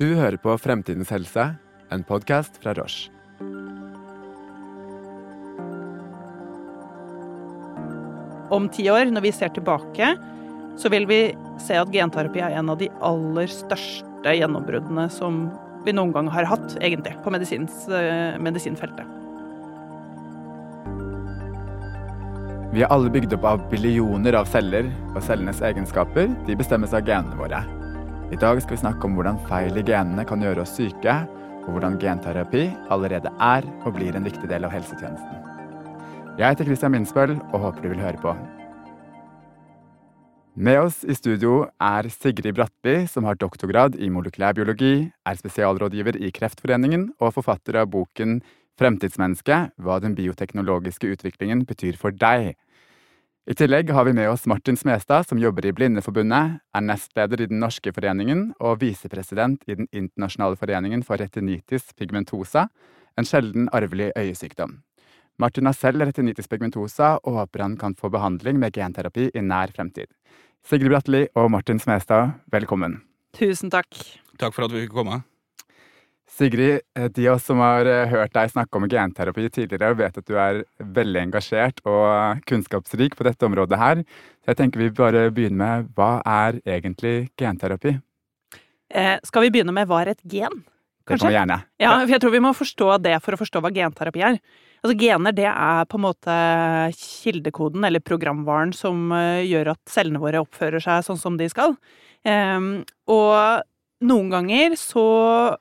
Du hører på Fremtidens helse, en podkast fra Roche. Om ti år, når vi ser tilbake, så vil vi se at genterapi er en av de aller største gjennombruddene som vi noen gang har hatt, egentlig, på eh, medisinfeltet. Vi er alle bygd opp av billioner av celler, og cellenes egenskaper de bestemmes av genene våre. I dag skal vi snakke om hvordan feil i genene kan gjøre oss syke, og hvordan genterapi allerede er og blir en viktig del av helsetjenesten. Jeg heter Christian Minsbøll og håper du vil høre på. Med oss i studio er Sigrid Brattby, som har doktorgrad i molekylærbiologi, er spesialrådgiver i Kreftforeningen og forfatter av boken Fremtidsmenneske hva den bioteknologiske utviklingen betyr for deg. I tillegg har vi med oss Martin Smestad, som jobber i Blindeforbundet, er nestleder i Den norske foreningen og visepresident i Den internasjonale foreningen for retinitis pigmentosa, en sjelden arvelig øyesykdom. Martin har selv retinitis pigmentosa og håper han kan få behandling med genterapi i nær fremtid. Sigrid Bratteli og Martin Smestad, velkommen. Tusen takk. Takk for at vi fikk komme. Sigrid, eh, de av oss som har eh, hørt deg snakke om genterapi tidligere, vet at du er veldig engasjert og kunnskapsrik på dette området her. Så jeg tenker vi bare begynner med hva er egentlig genterapi? Eh, skal vi begynne med hva er et gen? Det kan vi gjerne. Ja, for jeg tror vi må forstå det for å forstå hva genterapi er. Altså Gener det er på en måte kildekoden, eller programvaren, som eh, gjør at cellene våre oppfører seg sånn som de skal. Um, og noen ganger så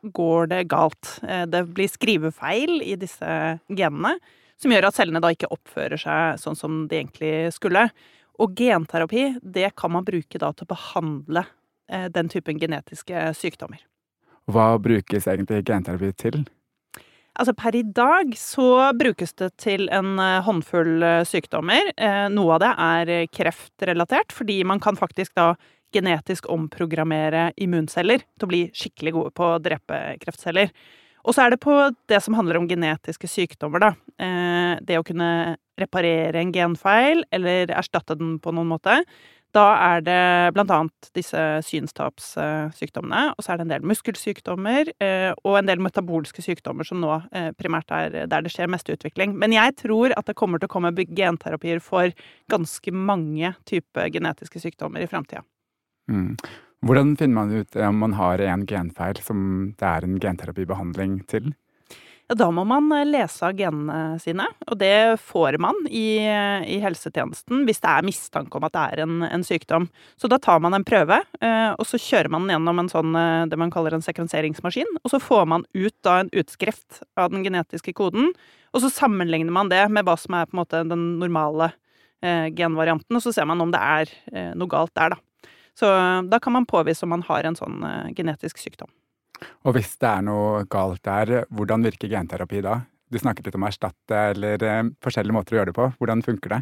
går det galt. Eh, det blir skrivefeil i disse genene, som gjør at cellene da ikke oppfører seg sånn som de egentlig skulle. Og genterapi, det kan man bruke da til å behandle eh, den typen genetiske sykdommer. Hva brukes egentlig genterapi til? Altså per i dag så brukes det til en eh, håndfull sykdommer. Noe av det er kreftrelatert, fordi man kan faktisk da genetisk omprogrammere immunceller til å bli skikkelig gode på å drepe kreftceller. Og så er det på det som handler om genetiske sykdommer, da. Eh, det å kunne reparere en genfeil, eller erstatte den på noen måte. Da er det blant annet disse synstapssykdommene, og så er det en del muskelsykdommer eh, og en del metabolske sykdommer som nå eh, primært er der det skjer mest utvikling. Men jeg tror at det kommer til å komme genterapier for ganske mange typer genetiske sykdommer i framtida. Mm. Hvordan finner man ut om man har en genfeil som det er en genterapibehandling til? Ja, da må man eh, lese av genene sine, og det får man i, i, helsetjenesten hvis det er mistanke om at det er en, en, sykdom. Så da tar man en prøve, eh, og så kjører man gjennom en sånn, eh, det man kaller en sekvenseringsmaskin, og så får man ut da en utskrift av den genetiske koden, og så sammenligner man det med hva som er på en måte den normale genvarianten, og så ser man om det er noe galt der, da. Så da kan man påvise om man har en sånn uh, genetisk sykdom. Og hvis det er noe galt der, hvordan virker genterapi da? Du snakket litt om å erstatte eller uh, forskjellige måter å gjøre det på. Hvordan funker det?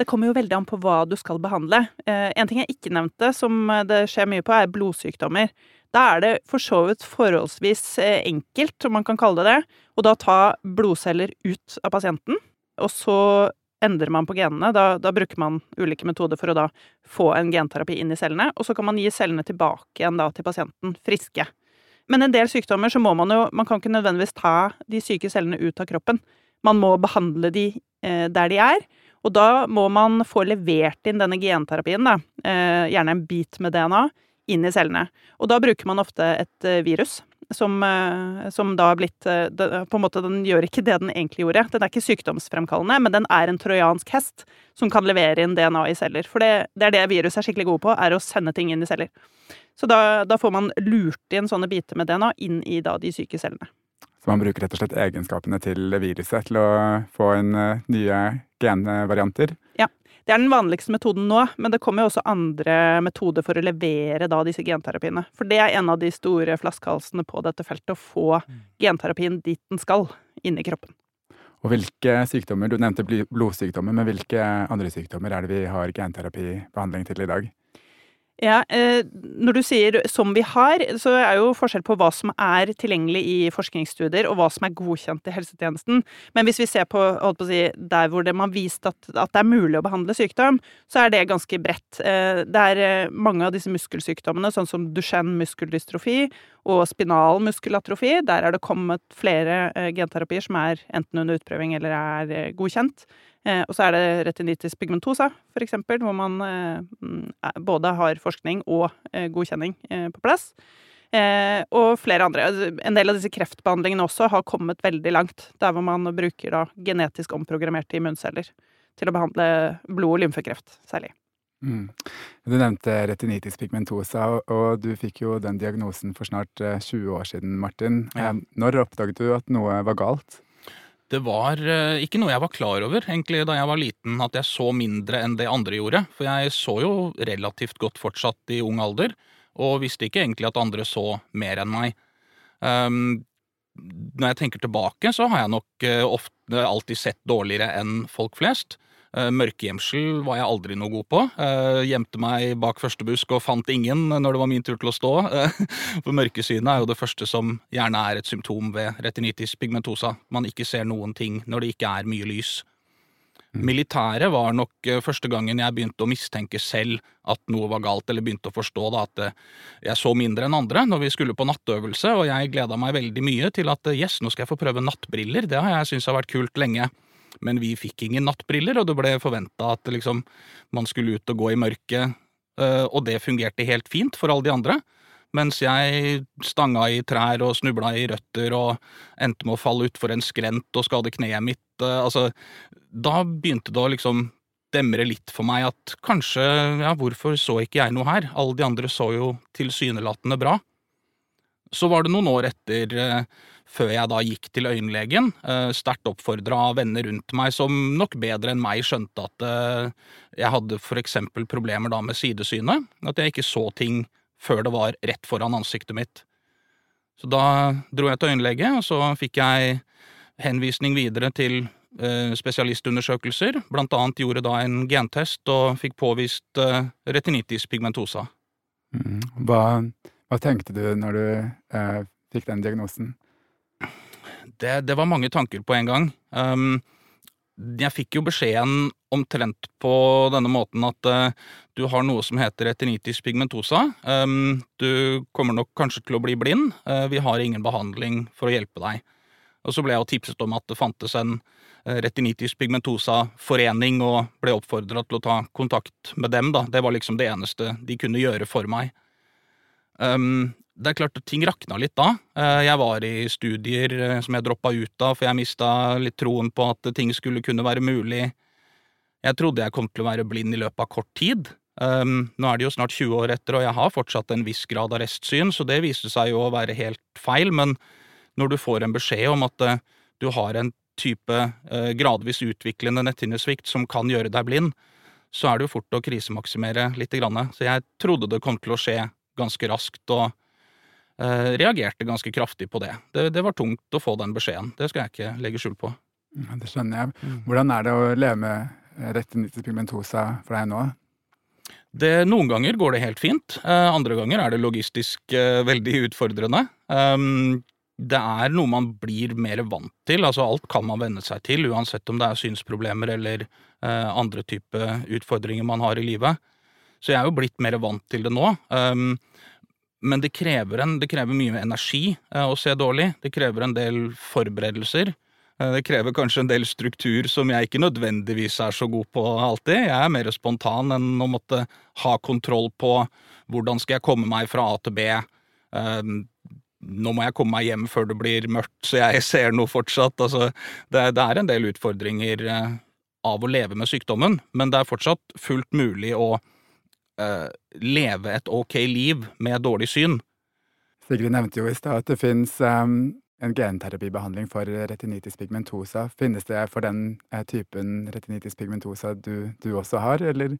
Det kommer jo veldig an på hva du skal behandle. En ting jeg ikke nevnte, som det skjer mye på, er blodsykdommer. Da er det for så vidt forholdsvis enkelt, om man kan kalle det det, å da ta blodceller ut av pasienten, og så endrer man på genene. Da, da, bruker man ulike metoder for å da få en genterapi inn i cellene, og så kan man gi cellene tilbake igjen da til pasienten, friske. Men en del sykdommer så må man jo Man kan ikke nødvendigvis ta de syke cellene ut av kroppen. Man må behandle de eh, der de er, og da må man få levert inn denne genterapien, da, eh, gjerne en bit med DNA, inn i cellene. Og da bruker man ofte et eh, virus som, eh, som, da har blitt eh, På en måte, den gjør ikke det den egentlig gjorde. Den er ikke sykdomsfremkallende, men den er en trojansk hest som kan levere inn DNA i celler. For det, det er det viruset er skikkelig gode på, er å sende ting inn i celler. Så da, da får man lurt inn sånne biter med DNA inn i da de syke cellene. Så man bruker rett og slett egenskapene til viruset til å få inn eh, nye genvarianter? Ja. Det er den vanligste metoden nå, men det kommer jo også andre metoder for å levere da disse genterapiene. For det er en av de store flaskehalsene på dette feltet, å få genterapien dit den skal, inn i kroppen. Og hvilke sykdommer, Du nevnte blodsykdommer, men hvilke andre sykdommer er det vi har genterapibehandling til i dag? Ja, eh, Når du sier 'som vi har', så er jo forskjell på hva som er tilgjengelig i forskningsstudier, og hva som er godkjent i helsetjenesten. Men hvis vi ser på, på si, der hvor det, man har vist at, at, det er mulig å behandle sykdom, så er det ganske bredt. Eh, det er eh, mange av disse muskelsykdommene, sånn som Duchenne muskeldystrofi og spinal muskelatrofi. Der er det kommet flere genterapier som er enten under utprøving eller er godkjent. Og så er det retinitis pigmentosa, for eksempel, hvor man mm, både har forskning og godkjenning på plass. Eh, og flere andre. Altså, en del av disse kreftbehandlingene også har kommet veldig langt. Der hvor man bruker da genetisk omprogrammerte immunceller til å behandle blod- og lymfekreft særlig. Mm. Du nevnte retinitis pigmentosa, og du fikk jo den diagnosen for snart 20 eh, år siden, Martin. Ja. Eh, når oppdaget du at noe var galt? Det var eh, ikke noe jeg var klar over egentlig da jeg var liten, at jeg så mindre enn det andre gjorde. For jeg så jo relativt godt fortsatt i ung alder og visste ikke egentlig at andre så mer enn meg. Um, når jeg tenker tilbake, så har jeg nok ofte alltid sett dårligere enn folk flest. Uh, mørkegjemsel var jeg aldri noe god på. Uh, gjemte meg bak første busk og fant ingen når det var min tur til å stå. for mørkesynet er jo det første som gjerne er et symptom ved retinitis pigmentosa. Man ikke ser noen ting når det ikke er mye lys. Mm. Militæret var nok eh, første gangen jeg begynte å mistenke selv at noe var galt, eller begynte å forstå da at eh, jeg så mindre enn andre når vi skulle på nattøvelse, og jeg gleda meg veldig mye til at yes, nå skal jeg få prøve nattbriller, det har jeg syntes har vært kult lenge. Men vi fikk ingen nattbriller, og det ble forventa at liksom, man skulle ut og gå i mørket, eh, og det fungerte helt fint for alle de andre. Mens jeg stanga i trær og snubla i røtter og endte med å falle utfor en skrent og skade kneet mitt. Altså, da begynte det å liksom demre litt for meg at kanskje, ja, hvorfor så ikke jeg noe her? Alle de andre så jo tilsynelatende bra. Så var det noen år etter, eh, før jeg da gikk til øyenlegen, eh, sterkt oppfordra av venner rundt meg som nok bedre enn meg skjønte at eh, jeg hadde eksempel problemer da med sidesynet, at jeg ikke så ting før det var rett foran ansiktet mitt. Så da dro jeg til øyenlege, og så fikk jeg henvisning videre til Eh, spesialistundersøkelser. Blant annet gjorde da en gentest og fikk påvist retinitis pigmentosa. Mm. Hva, hva, tenkte du når du eh, fikk den diagnosen? Det, det, var mange tanker på en gang. Um, jeg fikk jo beskjeden omtrent på denne måten at uh, du har noe som heter retinitis pigmentosa. Um, du kommer nok kanskje til å bli blind. Uh, vi har ingen behandling for å hjelpe deg. Og så ble jeg tipset om at det fantes en Eh, retinitis pigmentosa-forening og ble oppfordra til å ta kontakt med dem. da. Det var liksom det eneste de kunne gjøre for meg. Um, det er klart at ting rakna litt da. Eh, jeg var i studier eh, som jeg droppa ut av, for jeg mista litt troen på at ting skulle kunne være mulig. Jeg trodde jeg kom til å være blind i løpet av kort tid. Um, nå er det jo snart 20 år etter, og jeg har fortsatt en viss grad av restsyn, så det viste seg jo å være helt feil, men når du får en beskjed om at uh, du har en type eh, gradvis utviklende netthinnesvikt som kan gjøre deg blind, så er det jo fort å krisemaksimere litt. Så jeg trodde det kom til å skje ganske raskt, og eh, reagerte ganske kraftig på det. det. det. var tungt å få den beskjeden, det skal jeg ikke legge skjul på. Ja, det skjønner jeg. Mm. Hvordan er det å leve med retinitis pigmentosa for deg nå? Det, noen ganger går det helt fint, eh, andre ganger er det logistisk eh, veldig utfordrende. Um, det er noe man blir mer vant til. altså Alt kan man venne seg til, uansett om det er synsproblemer eller eh, andre type utfordringer man har i livet. Så jeg er jo blitt mer vant til det nå. Um, men det krever, en, det krever mye energi eh, å se dårlig. Det krever en del forberedelser. Eh, det krever kanskje en del struktur som jeg ikke nødvendigvis er så god på alltid. Jeg er mer spontan enn å måtte ha kontroll på hvordan skal jeg komme meg fra A til B. Um, nå må jeg komme meg hjem før det blir mørkt, så jeg ser noe fortsatt. Altså, det, det, er en del utfordringer eh, av å leve med sykdommen, men det er fortsatt fullt mulig å eh, leve et ok liv med dårlig syn. Sigrid nevnte jo i stad at det finnes um, en genterapibehandling for retinitis pigmentosa. Finnes det for den eh, typen retinitis pigmentosa du, du også har, eller?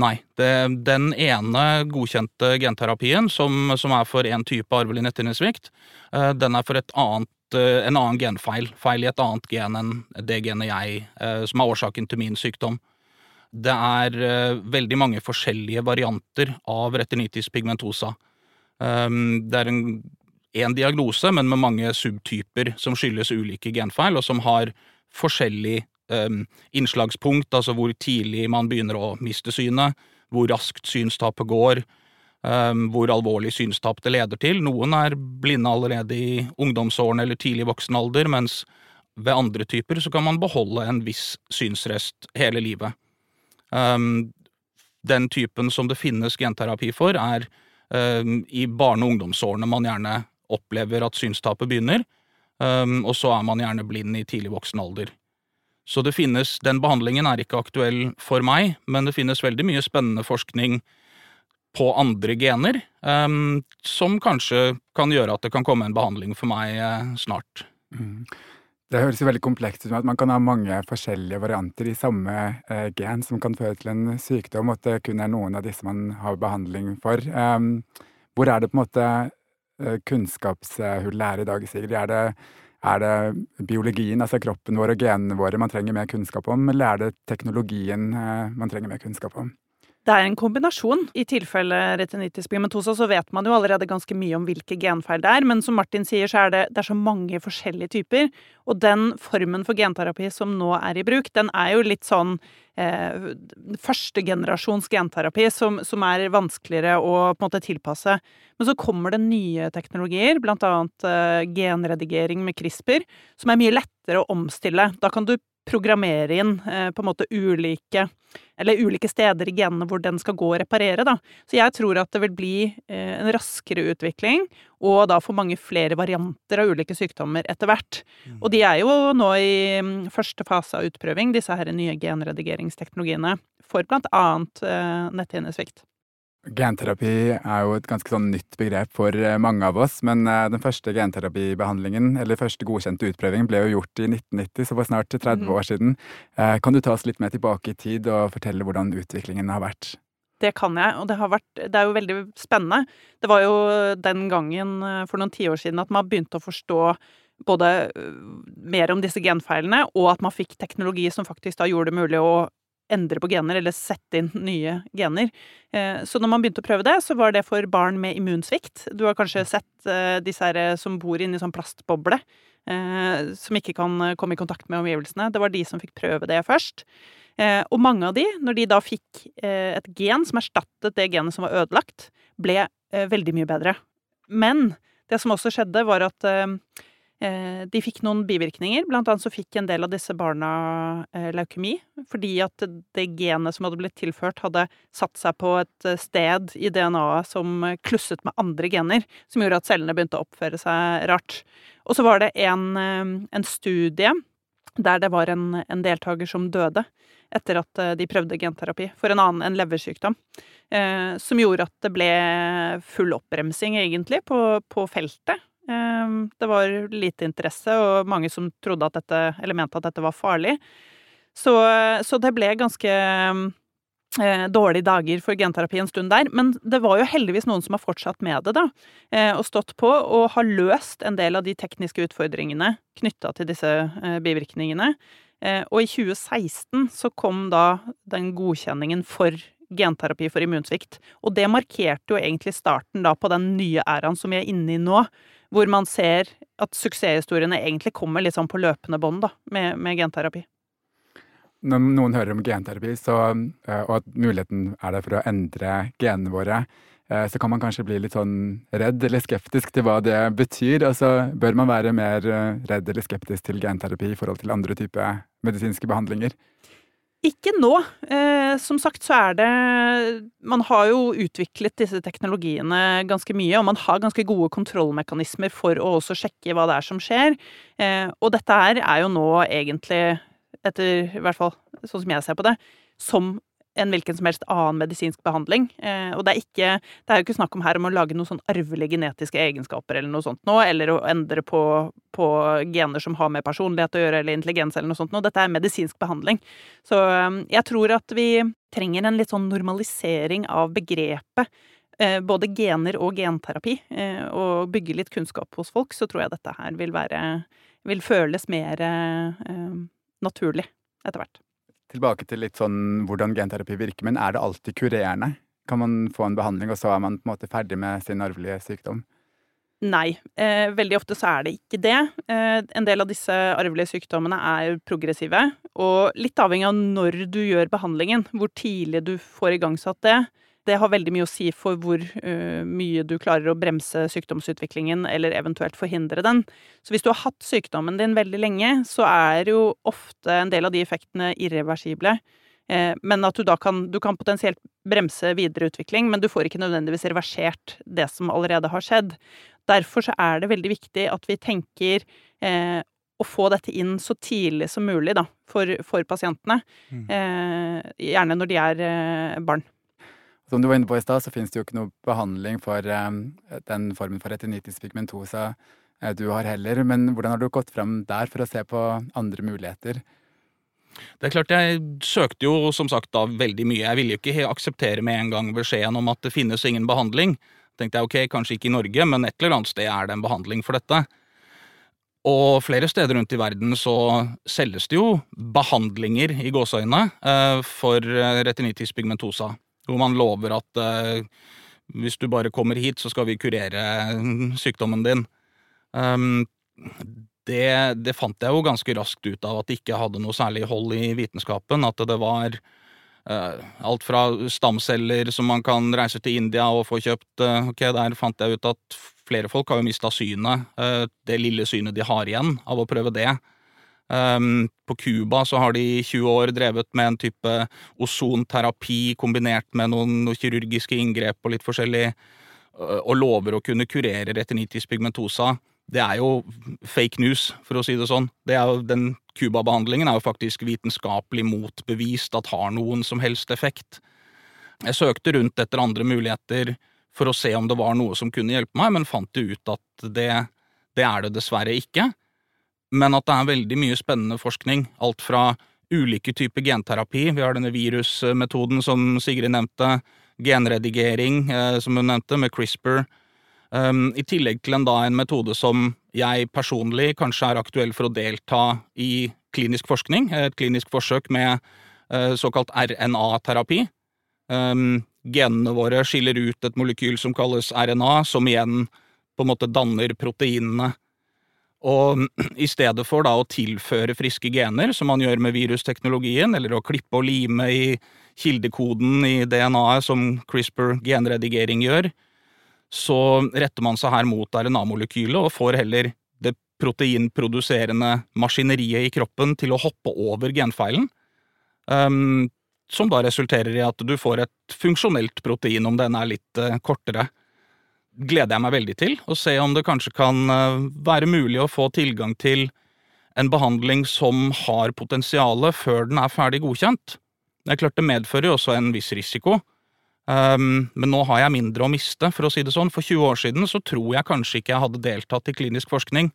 Nei. Det, den ene godkjente genterapien, som, som er for én type arvelig netthinnesvikt, uh, den er for annet, eh, en annen genfeil. Feil i et annet gen enn det genet jeg eh, som er årsaken til min sykdom. Det er veldig mange forskjellige varianter av retinitis pigmentosa. Det er en, en diagnose, men med mange subtyper som skyldes ulike genfeil, og som har forskjellig um, innslagspunkt, altså hvor tidlig man begynner å miste synet, hvor raskt synstapet går, um, hvor alvorlig synstap det leder til. Noen er blinde allerede i ungdomsårene eller tidlig voksen alder, mens ved andre typer så kan man beholde en viss synsrest hele livet. Um, den typen som det finnes genterapi for, er um, i barne- og ungdomsårene man gjerne opplever at synstapet begynner, um, og så er man gjerne blind i tidlig voksen alder. Så det finnes, den behandlingen er ikke aktuell for meg, men det finnes veldig mye spennende forskning på andre gener, um, som kanskje kan gjøre at det kan komme en behandling for meg uh, snart. Mm. Det høres jo veldig komplekst ut, med at man kan ha mange forskjellige varianter i samme eh, gen som kan føre til en sykdom, og at det kun er noen av disse man har behandling for. Um, hvor er det på en måte uh, kunnskapshullet er i dag, Sigrid? Er det, er det biologien, altså kroppen vår og genene våre, man trenger mer kunnskap om, eller er det teknologien eh, man trenger mer kunnskap om? Det er en kombinasjon. I tilfelle retinitis pigmentosa så vet man jo allerede ganske mye om hvilke genfeil det er, men som Martin sier, så er det, det er så mange forskjellige typer. Og den formen for genterapi som nå er i bruk, den er jo litt sånn eh, førstegenerasjons genterapi som, som, er vanskeligere å på en måte tilpasse. Men så kommer det nye teknologier, blant annet eh, genredigering med CRISPR, som er mye lettere å omstille. Da kan du programmere inn eh, på en måte ulike eller ulike steder i genene hvor den skal gå og reparere. Da. Så jeg tror at det vil bli eh, en raskere utvikling, og da få mange flere varianter av ulike sykdommer etter hvert. Mm. Og de er jo nå i mm, første fase av utprøving, disse her nye genredigeringsteknologiene, for blant annet eh, netthinnesvikt. Genterapi er jo et ganske sånn nytt begrep for eh, mange av oss, men eh, den første genterapibehandlingen, eller første godkjente utprøving, ble jo gjort i 1990, så for snart 30 mhm. år siden. Eh, kan du ta oss litt mer tilbake i tid og fortelle hvordan utviklingen har vært? Det kan jeg, og det, vært, det er jo veldig spennende. Det var jo den gangen for noen tiår siden at man begynte å forstå både mer om disse genfeilene, og at man fikk teknologi som faktisk da gjorde det mulig å endre på gener eller sette inn nye gener. Eh, så når man begynte å prøve det, så var det for barn med immunsvikt. Du har kanskje sett eh, disse her eh, som bor inni sånn plastboble, som ikke kan komme i kontakt med omgivelsene. Det var de som fikk prøve det først. Og mange av de, når de da fikk et gen som erstattet det genet som var ødelagt, ble veldig mye bedre. Men det som også skjedde, var at de fikk noen bivirkninger. Blant annet så fikk en del av disse barna eh, leukemi, fordi at det genet som hadde blitt tilført, hadde satt seg på et eh, sted i DNA-et som klusset med andre gener, som gjorde at cellene begynte å oppføre seg rart. Og så var det en, en studie der det var en, en, deltaker som døde etter at de prøvde genterapi for en annen, en leversykdom, eh, som gjorde at det ble full oppbremsing, egentlig, på, på feltet. Ehm, det var lite interesse, og mange som trodde at dette, eller mente at dette var farlig. Så, så det ble ganske eh, dårlige dager for genterapi en stund der. Men det var jo heldigvis noen som har fortsatt med det, da. Eh, og stått på og har løst en del av de tekniske utfordringene knytta til disse eh, bivirkningene. Og i 2016 så kom da den godkjenningen for genterapi for immunsvikt. Og det markerte jo egentlig starten da på den nye æraen som vi er inne i nå hvor man ser at suksesshistoriene egentlig kommer litt sånn på løpende bånd med, med, genterapi. Når noen hører om genterapi, så, eh, og at muligheten er der for å endre genene våre, eh, så kan man kanskje bli litt sånn redd eller skeptisk til hva det betyr. Altså, bør man være mer eh, redd eller skeptisk til genterapi i forhold til andre typer medisinske behandlinger? Ikke nå. Eh, som sagt så er det Man har jo utviklet disse teknologiene ganske mye, og man har ganske gode kontrollmekanismer for å også sjekke hva det er som skjer. Eh, og dette her er jo nå egentlig, etter i hvert fall sånn som jeg ser på det, som en hvilken som helst annen medisinsk behandling. Eh, og det er, ikke, det er jo ikke snakk om her om å lage noen sånn arvelige genetiske egenskaper eller noe sånt nå, eller å endre på, på, gener som har med personlighet å gjøre, eller intelligens eller noe sånt nå. Dette er medisinsk behandling. Så eh, jeg tror at vi trenger en litt sånn normalisering av begrepet. Eh, både gener og genterapi, og bygge litt kunnskap hos folk, så tror jeg dette her vil være Vil føles mer naturlig etter hvert tilbake til litt sånn hvordan genterapi virker, men er det alltid kurerende? Kan man få en behandling, og så er man på en måte ferdig med sin arvelige sykdom? Nei. Eh, veldig ofte så er det ikke det. Eh, en del av disse arvelige sykdommene er progressive, og litt avhengig av når du gjør behandlingen, hvor tidlig du får igangsatt det, det har veldig mye å si for hvor uh, mye du klarer å bremse sykdomsutviklingen, eller eventuelt forhindre den. Så hvis du har hatt sykdommen din veldig lenge, så er jo ofte en del av de effektene irreversible. Eh, men at du da kan Du kan potensielt bremse videre utvikling, men du får ikke nødvendigvis reversert det som allerede har skjedd. Derfor så er det veldig viktig at vi tenker eh, å få dette inn så tidlig som mulig da, for, for pasientene. Mm. Eh, gjerne når de er eh, barn. Som du var inne på i stad, så finnes det jo ikke noe behandling for um, den formen for retinitis pigmentosa uh, du har heller. Men hvordan har du gått fram der for å se på andre muligheter? Det er klart, Jeg søkte jo som sagt da veldig mye. Jeg ville jo ikke akseptere med en gang beskjeden om at det finnes ingen behandling. tenkte jeg ok, kanskje ikke i Norge, men et eller annet sted er det en behandling for dette. Og flere steder rundt i verden så selges det jo behandlinger i gåseøyne uh, for retinitis pigmentosa hvor man lover at uh, hvis du bare kommer hit, så skal vi kurere sykdommen din. Um, det, det, fant jeg jo ganske raskt ut av at det ikke hadde noe særlig hold i vitenskapen. At det var uh, alt fra stamceller som man kan reise til India og få kjøpt uh, Ok, der fant jeg ut at flere folk har jo mista synet, det lille synet de har igjen, av å prøve det. Um, på Cuba så har de i 20 år drevet med en type ozonterapi kombinert med noen, noen kirurgiske inngrep og litt forskjellig, og lover å kunne kurere retinitis pigmentosa. Det er jo fake news, for å si det sånn. Det er jo, den Cuba-behandlingen er jo faktisk vitenskapelig motbevist at har noen som helst effekt. Jeg søkte rundt etter andre muligheter for å se om det var noe som kunne hjelpe meg, men fant jo ut at det, det er det dessverre ikke men at det er veldig mye spennende forskning. Alt fra ulike typer genterapi, vi har denne virusmetoden som Sigrid nevnte, genredigering, eh, som hun nevnte, med CRISPR, um, i tillegg til en, da, en metode som jeg personlig kanskje er aktuell for å delta i klinisk forskning, et klinisk forsøk med uh, såkalt RNA-terapi. Um, genene våre skiller ut et molekyl som kalles RNA, som igjen på en måte danner proteinene og i stedet for da å tilføre friske gener, som man gjør med virusteknologien, eller å klippe og lime i kildekoden i DNA-et, som CRISPR genredigering gjør, så retter man seg her mot RNA-molekylet og får heller det proteinproduserende maskineriet i kroppen til å hoppe over genfeilen, um, som da resulterer i at du får et funksjonelt protein, om den er litt uh, kortere gleder jeg meg veldig til. Å se om det kanskje kan eh, være mulig å få tilgang til en behandling som har potensial før den er ferdig godkjent. Det er klart det medfører jo også en viss risiko. Um, men nå har jeg mindre å miste, for å si det sånn. For 20 år siden så tror jeg kanskje ikke jeg hadde deltatt i klinisk forskning.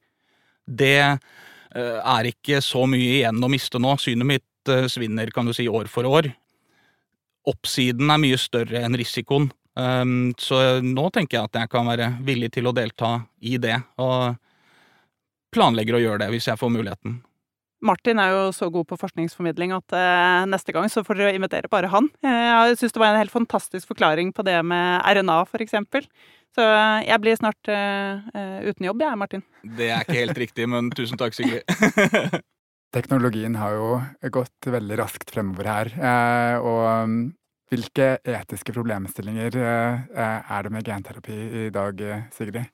Det uh, er ikke så mye igjen å miste nå. Synet mitt uh, svinner, kan du si, år for år. Oppsiden er mye større enn risikoen. Um, så nå tenker jeg at jeg kan være villig til å delta i det, og planlegger å gjøre det hvis jeg får muligheten. Martin er jo så god på forskningsformidling at uh, neste gang så får dere invitere bare han. Jeg syns det var en helt fantastisk forklaring på det med RNA, for eksempel. Så uh, jeg blir snart uh, uten jobb, jeg, Martin. Det er ikke helt riktig, men tusen takk, Sigrid. Teknologien har jo gått veldig raskt fremover her, og hvilke etiske problemstillinger eh, eh, er det med genterapi i dag, Sigrid?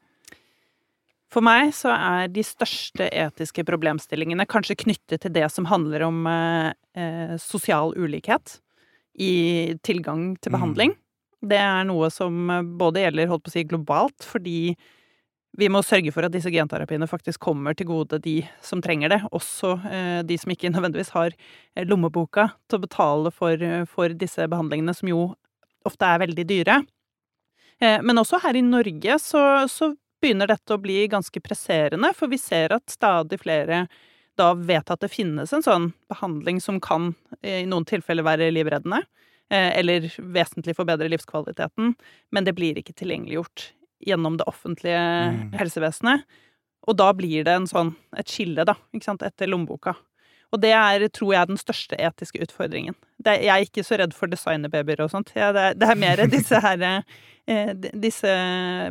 For meg så er de største etiske problemstillingene kanskje knyttet til det som handler om eh, sosial ulikhet i tilgang til mm. behandling. Mm. Det er noe som både gjelder holdt på å si globalt, fordi vi må sørge for at disse genterapiene faktisk kommer til gode de som trenger det, også eh, de som ikke nødvendigvis har eh, lommeboka til å betale for, eh, for disse behandlingene, som jo ofte er veldig dyre. Men også her i Norge så, så, begynner dette å bli ganske presserende, for vi ser at stadig flere da vet at det finnes en sånn behandling som kan i noen tilfeller være livreddende, eller vesentlig forbedre livskvaliteten, men det blir ikke tilgjengeliggjort gjennom det offentlige mm. helsevesenet. Og da blir det en sånn, et skille, da, etter lommeboka. Og det er, tror jeg, den største etiske utfordringen. Det, jeg er ikke så redd for designerbabyer og sånt. Ja, det, det, er mer disse her eh, Disse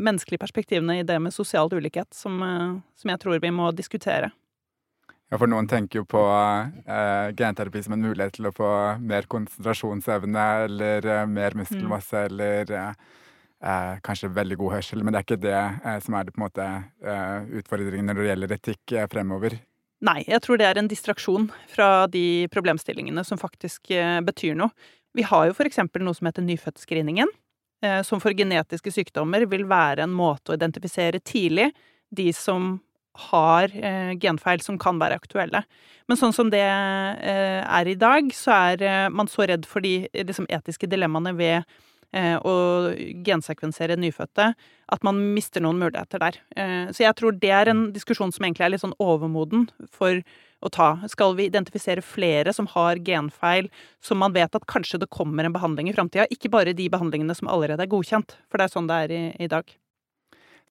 menneskelige perspektivene i det med sosial ulikhet som, eh, som, jeg tror vi må diskutere. Ja, for noen tenker jo på eh, genterapi som en mulighet til å få mer konsentrasjonsevne eller eh, mer muskelmasse mm. eller eh, eh, kanskje veldig god hørsel. Men det er ikke det eh, som er det på en måte eh, utfordringen når det gjelder etikk fremover. Nei, jeg tror det er en distraksjon fra de problemstillingene som faktisk betyr noe. Vi har jo f.eks. noe som heter nyfødtscreeningen, som for genetiske sykdommer vil være en måte å identifisere tidlig de som har eh, genfeil som kan være aktuelle. Men sånn som det eh, er i dag, så er eh, man så redd for de liksom, etiske dilemmaene ved eh, å gensekvensere nyfødte at man mister noen muligheter der. Eh, så jeg tror det er en diskusjon som egentlig er litt sånn overmoden for å ta. Skal vi identifisere flere som har genfeil, som man vet at kanskje det kommer en behandling i framtida? Ikke bare de behandlingene som allerede er godkjent, for det er sånn det er i, i dag.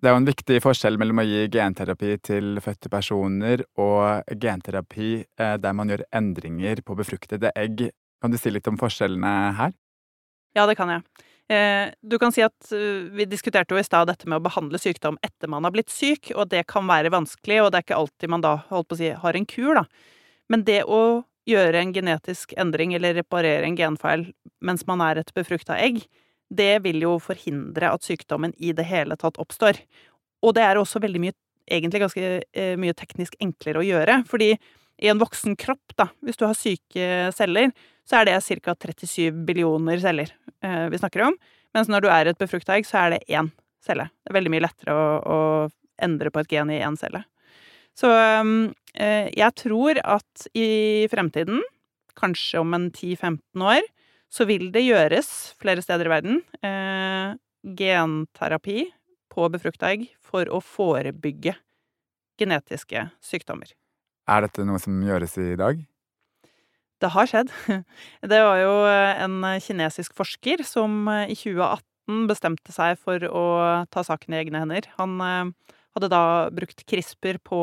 Det er jo en viktig forskjell mellom å gi genterapi til fødte personer og genterapi eh, der man gjør endringer på befruktede egg. Kan du si litt om forskjellene her? Ja, det kan jeg. Eh, du kan si at eh, Vi diskuterte jo i stad dette med å behandle sykdom etter man har blitt syk, og det kan være vanskelig, og det er ikke alltid man da holdt på å si, har en kur. da. Men det å gjøre en genetisk endring eller reparere en genfeil mens man er et befrukta egg, det vil jo forhindre at sykdommen i det hele tatt oppstår. Og det er også veldig mye, egentlig ganske eh, mye teknisk enklere å gjøre, fordi i en voksen kropp, da, hvis du har syke celler, så er det ca. 37 billioner celler eh, vi snakker om. Mens når du er et befrukta egg, så er det én celle. Det er veldig mye lettere å, å endre på et gen i én celle. Så eh, jeg tror at i fremtiden, kanskje om en 10-15 år, så vil det gjøres flere steder i verden eh, genterapi på befrukta egg for å forebygge genetiske sykdommer. Er dette noe som gjøres i dag? Det har skjedd. Det var jo en kinesisk forsker som i 2018 bestemte seg for å ta saken i egne hender. Han eh, hadde da brukt CRISPR på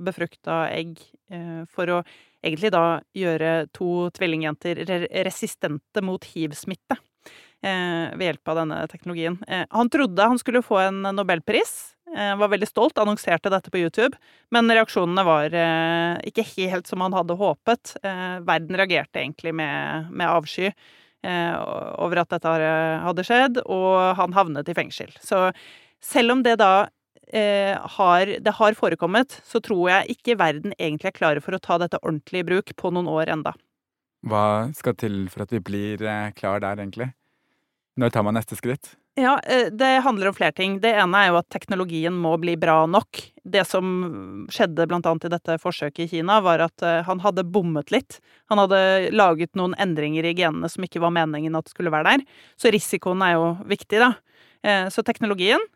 befrukta egg eh, for å egentlig da gjøre to tvillingjenter resistente mot hiv-smitte eh, ved hjelp av denne teknologien. Eh, han trodde han skulle få en nobelpris. Eh, var veldig stolt, annonserte dette på YouTube, men reaksjonene var eh, ikke helt som han hadde håpet. Eh, verden reagerte egentlig med, med avsky over at dette hadde skjedd, og han havnet i fengsel. Så selv om det da har, det har forekommet, så tror jeg ikke verden egentlig er klare for å ta dette ordentlig i bruk på noen år enda. Hva skal til for at vi blir klar der, egentlig? Når tar man neste skritt? Ja, eh, Det handler om flere ting. Det ene er jo at teknologien må bli bra nok. Det som skjedde annet i dette forsøket i Kina, var at eh, han hadde bommet litt. Han hadde laget noen endringer i genene som ikke var meningen at skulle være der. Så risikoen er jo viktig, da. Eh, så teknologien.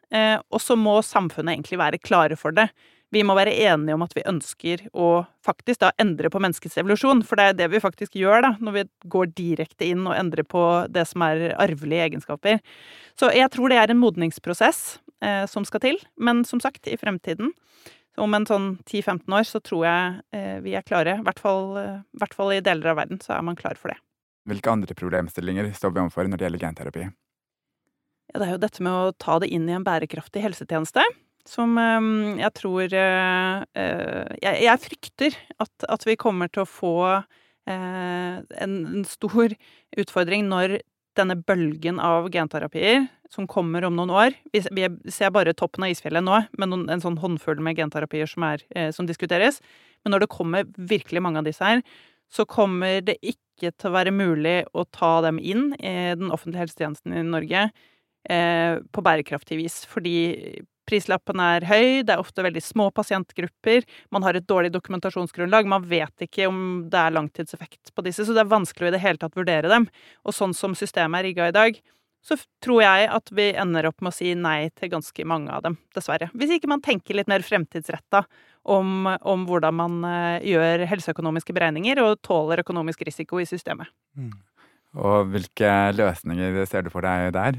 Og så må samfunnet egentlig være klare for det. Vi må være enige om at vi ønsker å faktisk da endre på menneskets evolusjon, for det er det vi faktisk gjør da, når vi går direkte inn og endrer på det som er arvelige egenskaper. Så jeg tror det er en modningsprosess eh, som skal til, men som sagt, i fremtiden, om en sånn 10-15 år, så tror jeg eh, vi er klare. I hvert, fall, eh, hvert fall i deler av verden så er man klar for det. Hvilke andre problemstillinger står vi overfor når det gjelder genterapi? Ja, det er jo dette med å ta det inn i en bærekraftig helsetjeneste. Som um, jeg tror uh, jeg, jeg, frykter at, at, vi kommer til å få uh, en, stor utfordring når denne bølgen av genterapier som kommer om noen år Vi, ser bare toppen av isfjellet nå, med en sånn håndfull med genterapier som, er, som diskuteres. Men når det kommer virkelig mange av disse her, så kommer det ikke til å være mulig å ta dem inn i den offentlige helsetjenesten i Norge Eh, på bærekraftig vis. Fordi prislappen er høy, det er ofte veldig små pasientgrupper, man har et dårlig dokumentasjonsgrunnlag, man vet ikke om det er langtidseffekt på disse, så det er vanskelig å i det hele tatt vurdere dem. Og sånn som systemet er rigga i dag, så tror jeg at vi ender opp med å si nei til ganske mange av dem, dessverre. Hvis ikke man tenker litt mer fremtidsretta om, om, hvordan man uh, gjør helseøkonomiske beregninger og tåler økonomisk risiko i systemet. Mm. Og hvilke løsninger ser du for deg der?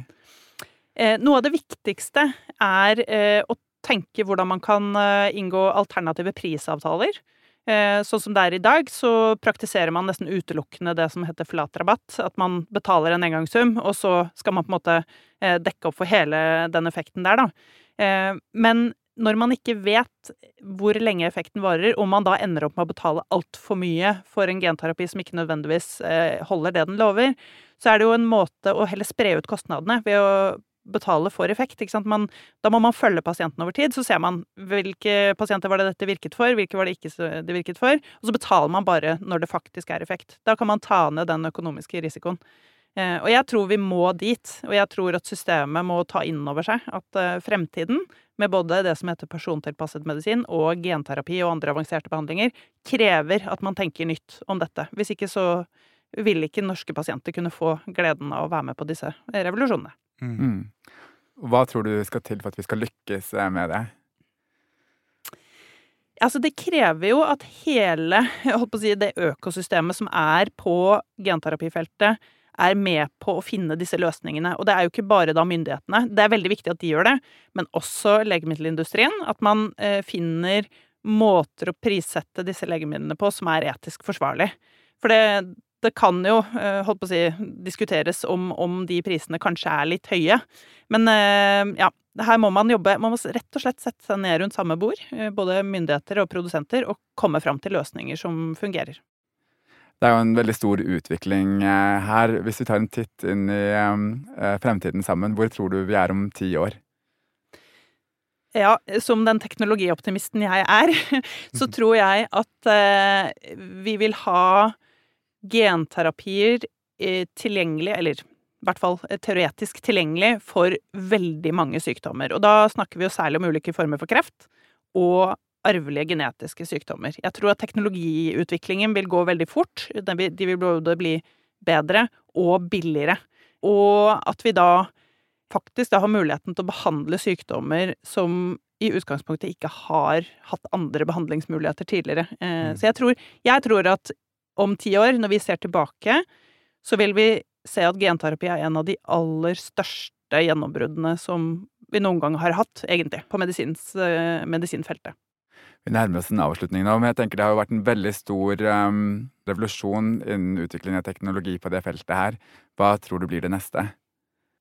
Eh, noe av det viktigste er eh, å tenke hvordan man kan eh, inngå alternative prisavtaler. Sånn som det er i dag, så praktiserer man nesten utelukkende det som heter flatrabatt. At man betaler en engangssum, og så skal man på en måte dekke opp for hele den effekten der, da. Men når man ikke vet hvor lenge effekten varer, og man da ender opp med å betale altfor mye for en genterapi som ikke nødvendigvis holder det den lover, så er det jo en måte å heller spre ut kostnadene ved å betale for effekt. Man, da må man følge pasienten over tid, så ser man hvilke pasienter var det dette virket for, hvilke var det ikke det virket for, og så betaler man bare når det faktisk er effekt. Da kan man ta ned den økonomiske risikoen. Eh, og jeg tror vi må dit, og jeg tror at systemet må ta inn over seg at eh, fremtiden, med både det som heter persontilpasset medisin og genterapi og andre avanserte behandlinger, krever at man tenker nytt om dette. Hvis ikke så vil ikke norske pasienter kunne få gleden av å være med på disse revolusjonene. Mm. mm. Hva tror du skal til for at vi skal lykkes eh, med det? Altså, det krever jo at hele si, det økosystemet som er på genterapifeltet, er med på å finne disse løsningene. Og det er jo ikke bare da myndighetene. Det er veldig viktig at de gjør det, men også legemiddelindustrien. At man eh, finner måter å prissette disse legemidlene på som er etisk forsvarlig. For det, det kan jo eh, holdt på å si, diskuteres om, om, de prisene kanskje er litt høye. Men eh, ja, her må man jobbe Man må rett og slett sette seg ned rundt samme bord, eh, både myndigheter og produsenter, og komme fram til løsninger som fungerer. Det er jo en veldig stor utvikling her. Hvis vi tar en titt inn i fremtiden sammen, hvor tror du vi er om ti år? Ja, som den teknologioptimisten jeg er, så tror jeg at vi vil ha genterapier tilgjengelig, eller i hvert fall teoretisk tilgjengelig, for veldig mange sykdommer. Og da snakker vi jo særlig om ulike former for kreft og arvelige genetiske sykdommer. Jeg tror at teknologiutviklingen vil gå veldig fort. De vil både bli bedre og billigere. Og at vi da faktisk da har muligheten til å behandle sykdommer som i utgangspunktet ikke har hatt andre behandlingsmuligheter tidligere. Eh, mm. Så jeg tror, jeg tror at om ti år, når vi ser tilbake, så vil vi se at genterapi er en av de aller største gjennombruddene som vi noen gang har hatt, egentlig, på medisins, eh, medisinfeltet. Vi nærmer oss en avslutning nå, men jeg tenker det har jo vært en veldig stor um, revolusjon innen utvikling av teknologi på det feltet her. Hva tror du blir det neste?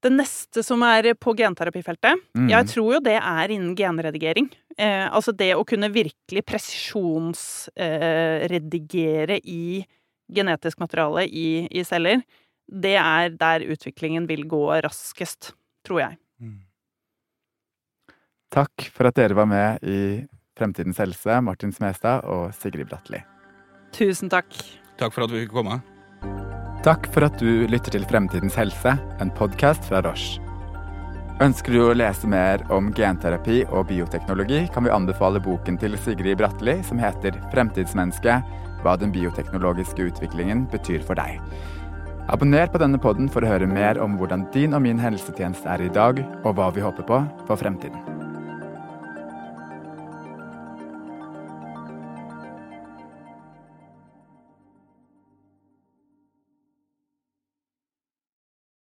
Det neste som er på genterapifeltet, mm. jeg tror jo det er innen genredigering. Eh, altså det å kunne virkelig presisjonsredigere eh, i genetisk materiale i, i, celler. Det er der utviklingen vil gå raskest, tror jeg. Mm. Takk for at dere var med i Fremtidens helse, Martin Smestad og Sigrid Bratteli. Tusen takk. Takk for at vi fikk komme. Takk for at du lytter til Fremtidens helse, en podkast fra Roche. Ønsker du å lese mer om genterapi og bioteknologi, kan vi anbefale boken til Sigrid Bratteli som heter 'Fremtidsmenneske hva den bioteknologiske utviklingen betyr for deg'. Abonner på denne podden for å høre mer om hvordan din og min helsetjeneste er i dag, og hva vi håper på for fremtiden.